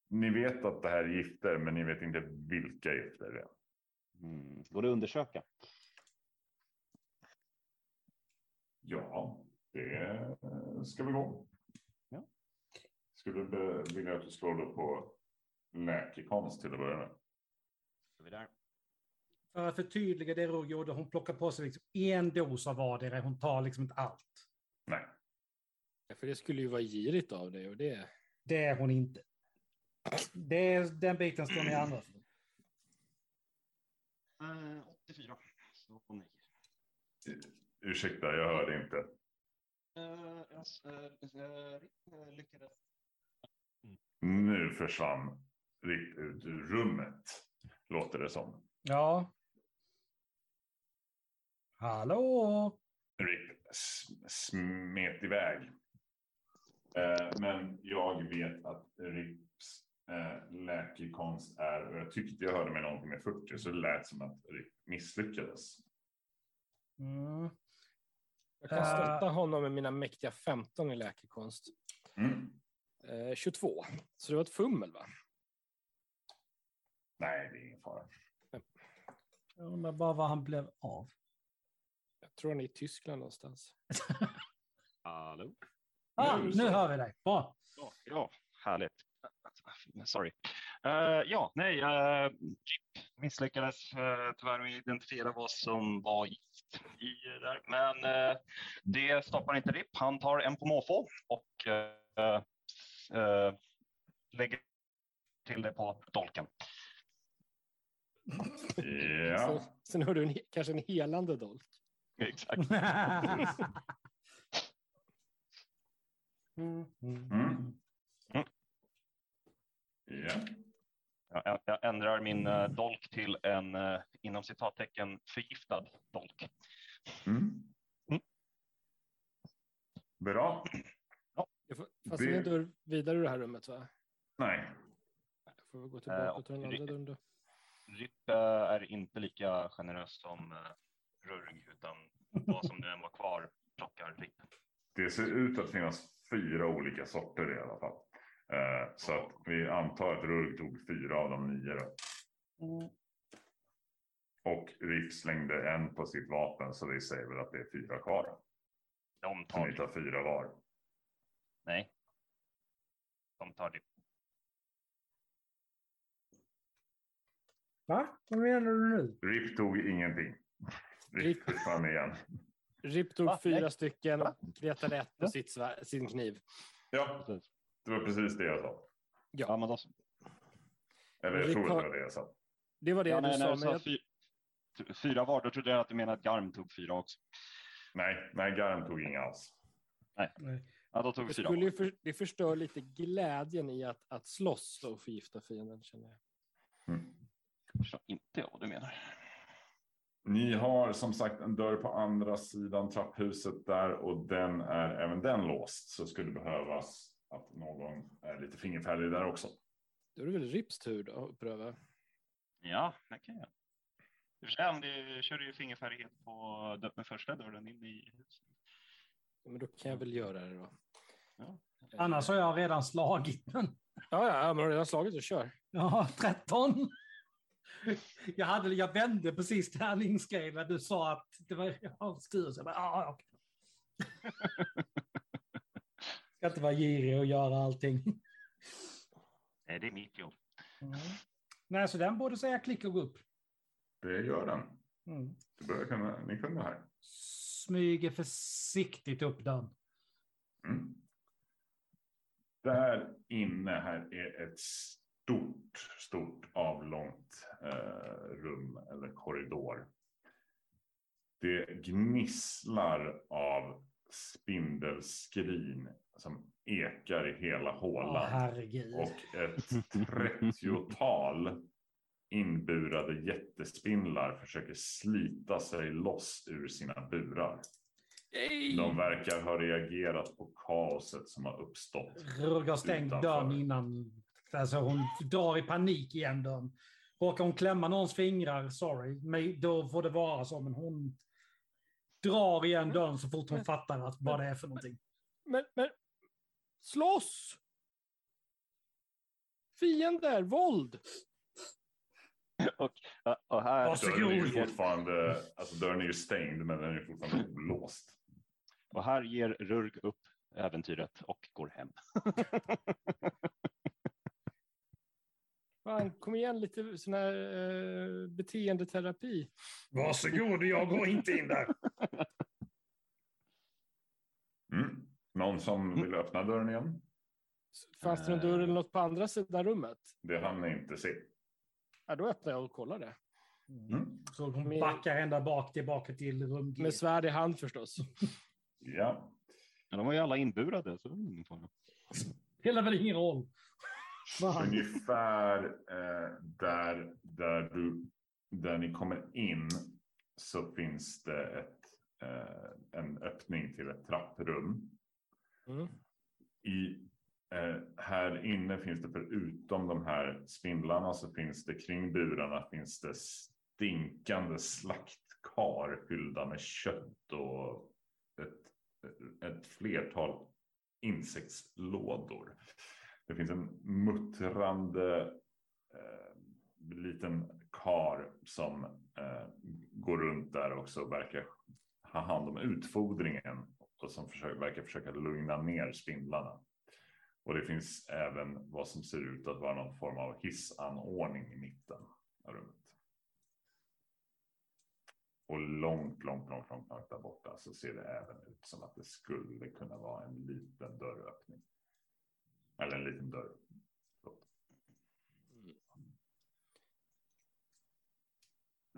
Ni vet att det här är gifter, men ni vet inte vilka gifter det är. Mm. Går det att undersöka? Ja, det ska vi gå. Skulle be- vilja att du slår på läkekonst till att börja med. vi där. För att förtydliga det Roger gjorde, hon plockar på sig liksom en dos av vardera. Hon tar liksom inte allt. Nej. Ja, För det skulle ju vara girigt av dig och det. Det är hon inte. Det är, den biten står ni andra för. Uh, 84. Så nej. Ursäkta, jag hörde inte. Uh, jag lyckades. Nu försvann Rick ut ur rummet, låter det som. Ja. Hallå? Rick smet iväg. Eh, men jag vet att Ricks eh, läkekonst är, och jag tyckte jag hörde mig någonting med 40, så det lät som att Rick misslyckades. Mm. Jag kan Eh. stötta honom med mina mäktiga 15 i läkekonst. Mm. Eh, 22. Så det var ett fummel va? Nej, det är ingen fara. Jag undrar bara vad han blev av. Jag tror han är i Tyskland någonstans. Hallå? Ah, Nu nu hör vi dig. Bra. Ja, ja härligt. Sorry. Eh, ja, nej, uh, misslyckades uh, tyvärr med att identifiera vad som var gift i där. Men eh, det stoppar inte RIP. Han tar en på måfå och eh, lägger till det på dolken. Ja, Sen, sen har du en, kanske en helande dolk. Exakt. Mm, mm, ja. Jag, jag ändrar min eh, dolk till en eh, inom citattecken förgiftad dolk. Mm. Mm. Bra. Det får- Fanns Det- ingen dörr vidare ur det här rummet va? Nej, Jag får väl gå tillbaka Eh, och ta den andra dörren då. RIP är inte lika generös som eh, Rurg, utan vad som nu än var kvar plockar RIP. det ser ut att finnas fyra olika sorter i alla fall. Eh, så att vi antar att Rurg tog fyra av de nio. Då. Mm. Och Rick slängde en på sitt vapen så vi säger väl att det är fyra kvar. De tar tar fyra var. Nej. De tar RIP. Va? Vad menar du nu? Rick tog ingenting. Rick- försvann igen. Rip tog Va? fyra Nej. stycken, Va? kretade ett på sitt, sin kniv. Ja, Precis. det var precis det jag sa. Ja, men då så. Eller jag tror det var det jag sa. Det var det Ja, du nej, sa. sa jag, fy, t- fyra var, då trodde jag att du menade att Garm tog fyra också. Nej, nej, Garm tog inga alls. Ja, då tog det, skulle för, det förstör lite glädjen i att, att slåss och förgifta fienden, känner jag. Mm. Jag förstår inte jag vad du menar. Ni har som sagt en dörr på andra sidan trapphuset där och den är även den låst. Så skulle det behövas att någon är lite fingerfärdig där också. Då är det väl Rips tur då att pröva. Ja, det kan jag. I och för sig, om det körde ju fingerfärdighet på den första dörren in i huset. Ja, Men då kan jag väl göra det då. Ja. Annars har jag redan slagit den. Ja, ja, men har redan slagit och kör. Ja, 13. Jag, hade, jag vände precis tärningsgrejen när du sa att det var ja, skur. Så jag bara, ja, okej. Ska inte vara girig och göra allting. Nej, det är mitt jobb. Mm. Nej, så den borde säga klick och gå upp. Det gör den. Mm. Du börjar kunna, ni kunde här. Smyger försiktigt upp dörren. Mm. Där inne här är ett stort, stort avlångt eh, rum eller korridor. Det gnisslar av spindelskrin som ekar i hela hålan. herregud. och ett trettiotal inburade jättespindlar försöker slita sig loss ur sina burar. De verkar ha reagerat på kaoset som har uppstått. Rugg har stängt Utanför. dörren innan. Alltså hon drar i panik igen dörren. Råkar hon klämma någons fingrar, sorry, men då får det vara så. Men hon drar igen dörren så fort hon fattar att vad det är för någonting. Men, men slåss! Fiender, våld! Och, och här, Varsågod. Dörren är ju fortfarande, alltså dörren är ju stängd men den är fortfarande olåst. Och här ger Rurg upp äventyret och går hem. Fan, kom igen, lite sån här eh, beteendeterapi. Varsågod, jag går inte in där. Mm. Någon som vill öppna dörren igen? Fanns det någon dörr eller något på andra sidan rummet? Det hann ni inte se. Ja, då öppnar jag och kollar det. Mm. Så hon backar ända bak tillbaka till rum G. Med svärd i hand förstås. Ja, Ja, de var ju alla inburade. Så det var ingen fara. Spelar väl ingen roll. Ungefär eh, där, där, du, där ni kommer in så finns det ett, eh, en öppning till ett trapprum. Mm. I, eh, här inne finns det förutom de här spindlarna så finns det kring burarna finns det stinkande slaktkar fyllda med kött och ett, ett flertal insektslådor. Det finns en muttrande eh, liten kar som eh, går runt där också och verkar ha hand om utfodringen och som försöker, verkar försöka lugna ner spindlarna. Och det finns även vad som ser ut att vara någon form av hissanordning i mitten av rummet. Och långt, långt, långt, långt, långt där borta så ser det även ut som att det skulle kunna vara en liten dörröppning. Eller en liten dörr.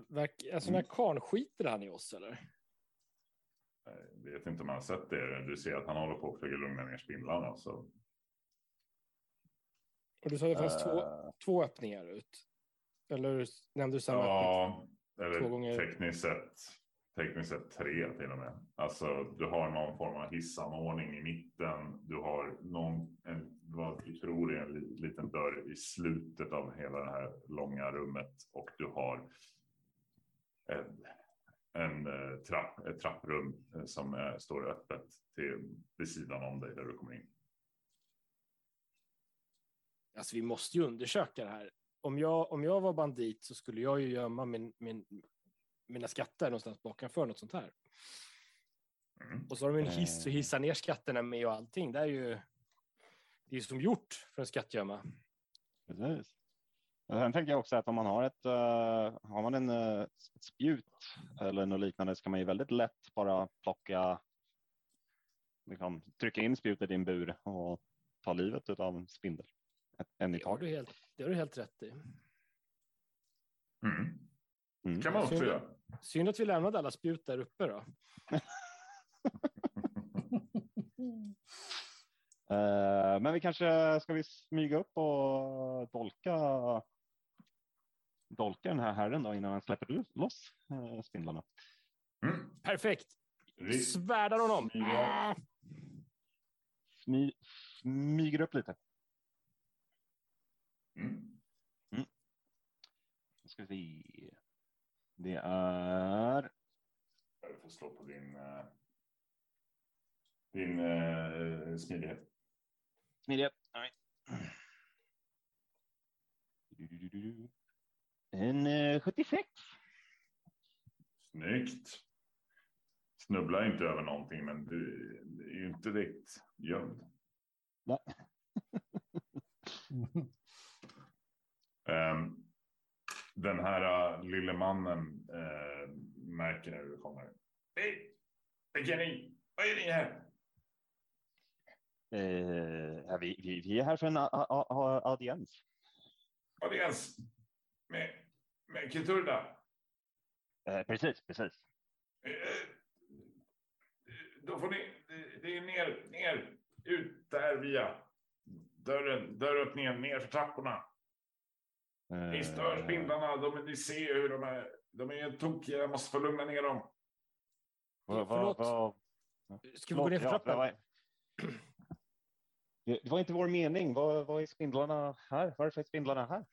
Verk, alltså, den här karln, skiter han i oss eller? Jag vet inte om man har sett det. Du ser att han håller på att försöka lugna ner spindlarna. Så. Och du sa det fanns två, Eh, två öppningar ut. Eller nämnde du samma öppning? Ja, Två eller gånger. tekniskt sett, tekniskt sett tre till och med. Alltså du har någon form av hissanordning i mitten. Du har någon, en, vad du tror är en li- liten dörr i slutet av hela det här långa rummet. Och du har en, en eh, trapp, ett trapprum eh, som eh, står öppet till, vid sidan om dig där du kommer in. Alltså vi måste ju undersöka det här. Om jag, om jag var bandit så skulle jag ju gömma min, min, mina skatter någonstans bakanför något sånt här. Mm. Och så har de en hiss och hissar ner skatterna med och allting. Det är ju det är som gjort för en skattgömma. Precis. Sen tänker jag också att om man har ett, eh, har man en eh, ett spjut eller något liknande så kan man ju väldigt lätt bara plocka, liksom, trycka in spjutet i en bur och ta livet av en spindel. En i Det taget. helt, det har du helt rätt i. Mm. Mm. kan man också Synd- göra. Synd att vi lämnade alla spjut där uppe då. Eh, Men vi kanske ska vi smyga upp och dolka dolka den här herren då innan han släpper loss eh, spindlarna. Mm. Perfekt. Svärdar honom. Smyga. Smy, smyger upp lite. Mm. Då ska vi se. Det är Jag får slå på din, eh, din eh, smidighet. smidighet. Nej. En eh, 76. Snyggt. Snubblar inte över någonting, men du är ju inte direkt gömd. den här uh, lille mannen eh, märker när du kommer. Hej! Vilka är ni? Vad är ni här? Eh, vi, vi, vi är här för en audiens. Audiens med, med Keturda. Eh, precis, precis. Eh, Då får ni, det- det är ner, ner, ut där via dörren, dörröppningen, ner för trapporna. Ni stör Eh, spindlarna, de, ni ser hur de är. De är tokiga, jag måste få lugna ner dem. Förlåt. Ska vi gå ner för trappan? det var- Det det var inte vår mening. Vad, vad är spindlarna här? Varför är spindlarna här?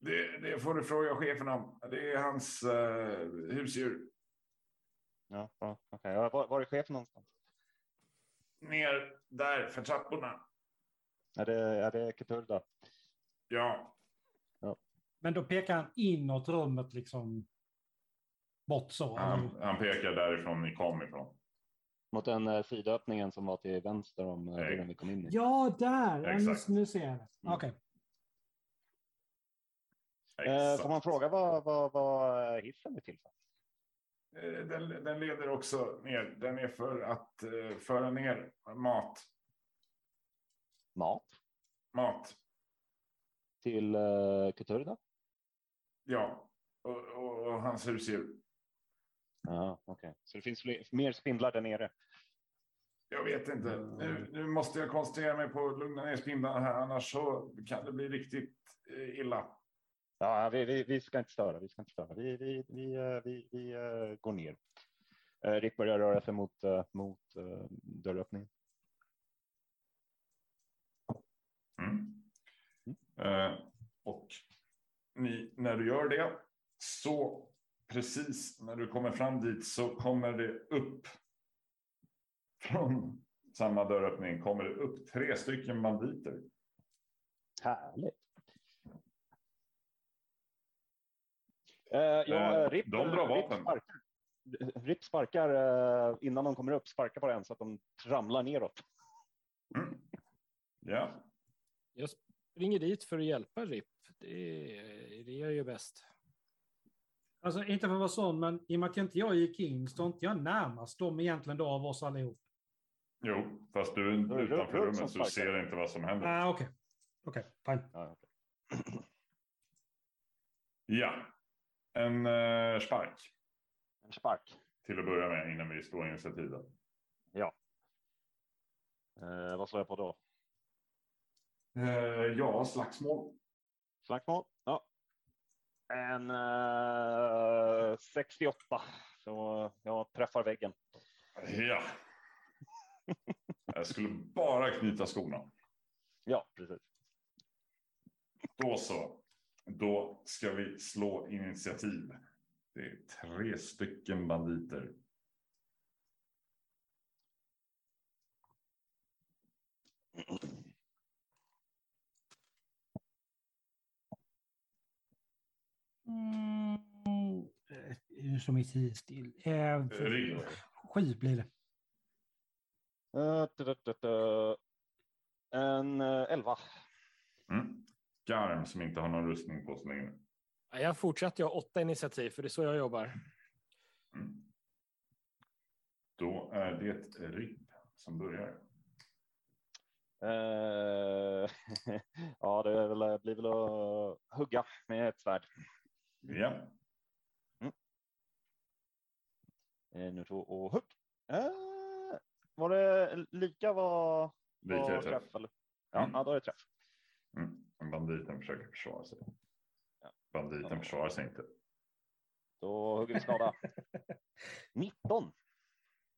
Det, det får du fråga chefen om. Det är hans eh, husdjur. Ja. Ja, var, var är chefen någonstans? Ner där för trapporna. Är det, är det Keturda? Ja, Men då pekar han inåt rummet liksom. Bort så. han, han pekar därifrån ni kom ifrån. Mot den eh, sidoöppningen som var till vänster om eh, vi kom in i. Ja, där! Ja, nu, nu ser jag det. Mm. Okej. Eh, Exakt. får man fråga vad, vad, vad hissen är till för? Eh, Den, den leder också ner. Den är för att eh, föra ner mat. Mat Mat. Till uh, Keturda? Ja, och, och, och hans husdjur. Ja, okej. Så det finns fler, mer spindlar där nere? Jag vet inte. Nu, nu måste jag koncentrera mig på att lugna ner spindlarna här. Annars så kan det bli riktigt eh, illa. Ja, vi, vi, vi ska inte störa. Vi, ska inte störa. vi, vi, vi, eh, vi, vi eh, går ner. Rick börjar röra sig mot, eh, mot eh, dörröppningen. Mm. Eh, och ni, när du gör det så precis när du kommer fram dit så kommer det upp från samma dörröppning kommer det upp tre stycken banditer. Härligt. Uh, ja, Eh, eh, Ripp, de drar Ripp vapen. sparkar, Ripp sparkar eh, innan de kommer upp, sparkar på en så att de ramlar neråt. Mm. Ja, Jag springer dit för att hjälpa RIP. Det, det jag ju bäst. Alltså inte för att vara sån, men i och med att inte jag gick in står inte jag närmast dem egentligen då av oss allihop. jo, fast du är utanför rummet så du ser inte vad som händer. Ah, Okej, okej, fine. Ja, okej. Ja, en eh, spark En spark. till att börja med innan vi slår initiativet. Eh, vad slår jag på då? Eh, ja, slagsmål. Slagsmål? Ja. En eh, 68. Så jag träffar väggen. Ja. Jag skulle bara knyta skorna. Ja, precis. Då så. Då ska vi slå initiativ. Det är tre stycken banditer. Mm. Eh, mitt huvud still. Eh, Ring. sju blir det. Eh, da, da, da. En eh, 11. Mm. Garm som inte har någon rustning på sig längre. Ja, Jag fortsätter jag har åtta initiativ, för det är så jag jobbar. Mm. Då är det RIP som börjar. Eh, ja, det är väl, blir väl att hugga med ett svärd. Ja, Eh, nu två och hugg. Eh, var det lika vad, lika träff. träff? Eller? Ja, Mm. ja, då är det träff. Mm. Banditen försöker försvara sig. Ja. Banditen Ja. försvarar sig inte. Då hugger vi skada. 19.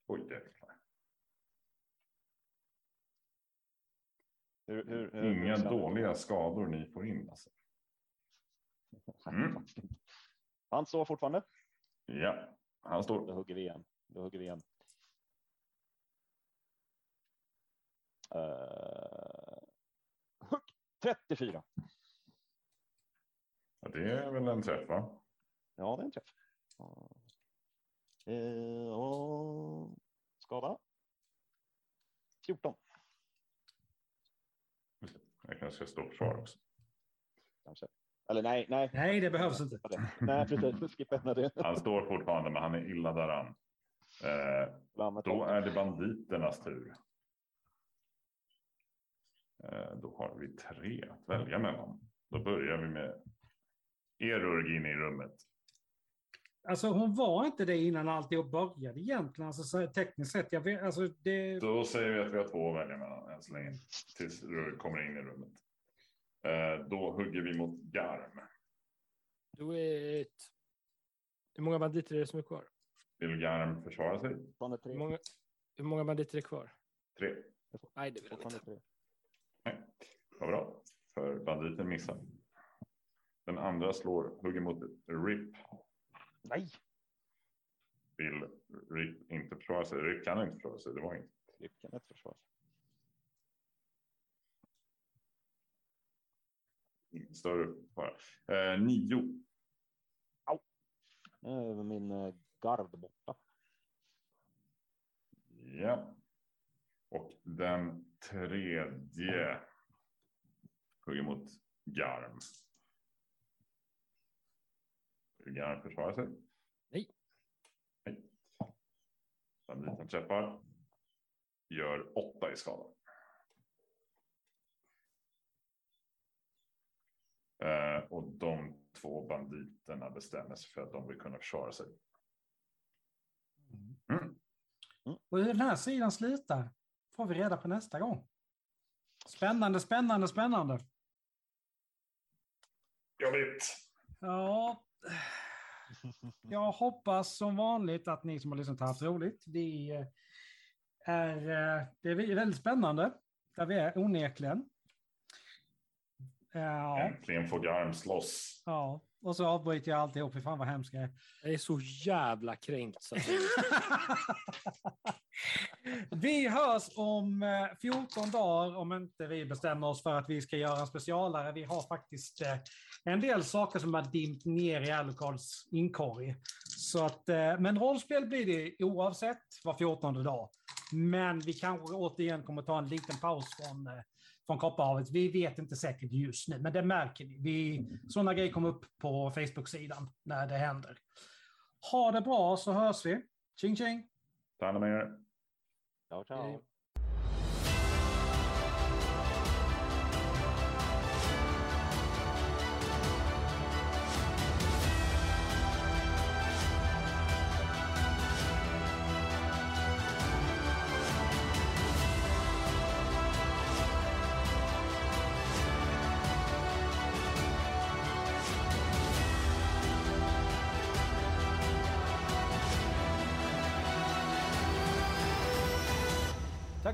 Oj, jäklar. Hur, hur, hur, Inga dåliga skador ni får in. Alltså. Mm. Han står fortfarande. Ja, han Då står. hugger vi igen. Då hugger vi igen. Uh, hugg 34. Ja, det är väl en träff, va? Ja, det är en träff. Eh, och skada. 14 Jag kanske ska stå försvara också. kanske. Eller nej, nej. Nej, det behövs inte. Nej, precis. Skippa det. Han står fortfarande, men han är illa däran. Eh, då är det banditernas tur. Eh, då har vi tre att välja mellan. Då börjar vi med Erurg in i rummet. Alltså hon var inte det innan alltihop började egentligen. Alltså, så, tekniskt sett. Jag vet, alltså, det, Då säger vi att vi har två att välja mellan än så länge. Tills Rurg kommer in i rummet. Eh, då hugger vi mot Garm. Do it. Hur många banditer är det som är kvar? Vill Garm försvara sig? Hur många, hur många banditer är kvar? Tre. Nej, det vill Fortfarande inte. Vad bra. För banditen missar. Den andra slår, hugger mot RIP. Nej, Vill RIP inte försvara sig? RIP kan inte försvara sig. Det var inte. det kan ett försvar. ingen större fara. Eh, nio. Nu är min eh, gard borta. Ja. Och den tredje hugger mot Garm. Vill Garm försvara sig? Nej. Nej. Banditen träffar. Gör åtta i skada. Och de två banditerna bestämmer sig för att de vill kunna försvara sig. Mm. och hur den här sidan slutar får vi reda på nästa gång. Spännande, spännande, spännande. Jag vet. Ja, jag hoppas som vanligt att ni som har lyssnat har haft roligt. Det är, är, det är väldigt spännande. Där vi är onekligen. Ja, Äntligen får Garm slåss. ja, och så avbryter jag alltihop. Fy fan vad hemskt jag är. Jag är så jävla kränkt. Så vi hörs om eh, 14 dagar om inte vi bestämmer oss för att vi ska göra en specialare. Vi har faktiskt eh, en del saker som har dimpt ner i Alucards inkorg. Så att, eh, men rollspel blir det oavsett var 14 dag. Men vi kanske återigen kommer ta en liten paus från, eh, från Kopparhavet. Vi vet inte säkert just nu, men det märker ni. Vi, sådana grejer kommer upp på Facebook-sidan när det händer. Ha det bra så hörs vi. Tjing tjing! Ta hand om er. Ciao, ciao.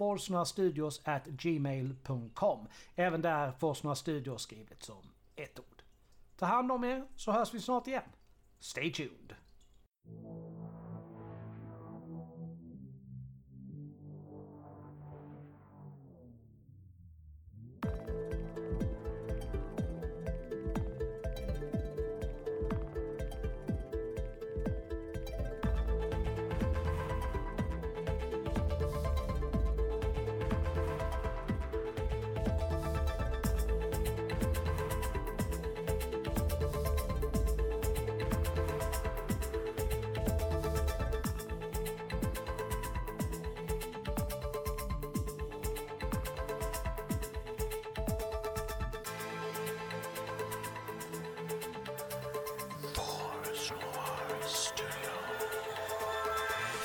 Forsnorastudios at gmail.com. Även där Forsnora Studios skrivet som ett ord. Ta hand om er så hörs vi snart igen. Stay tuned.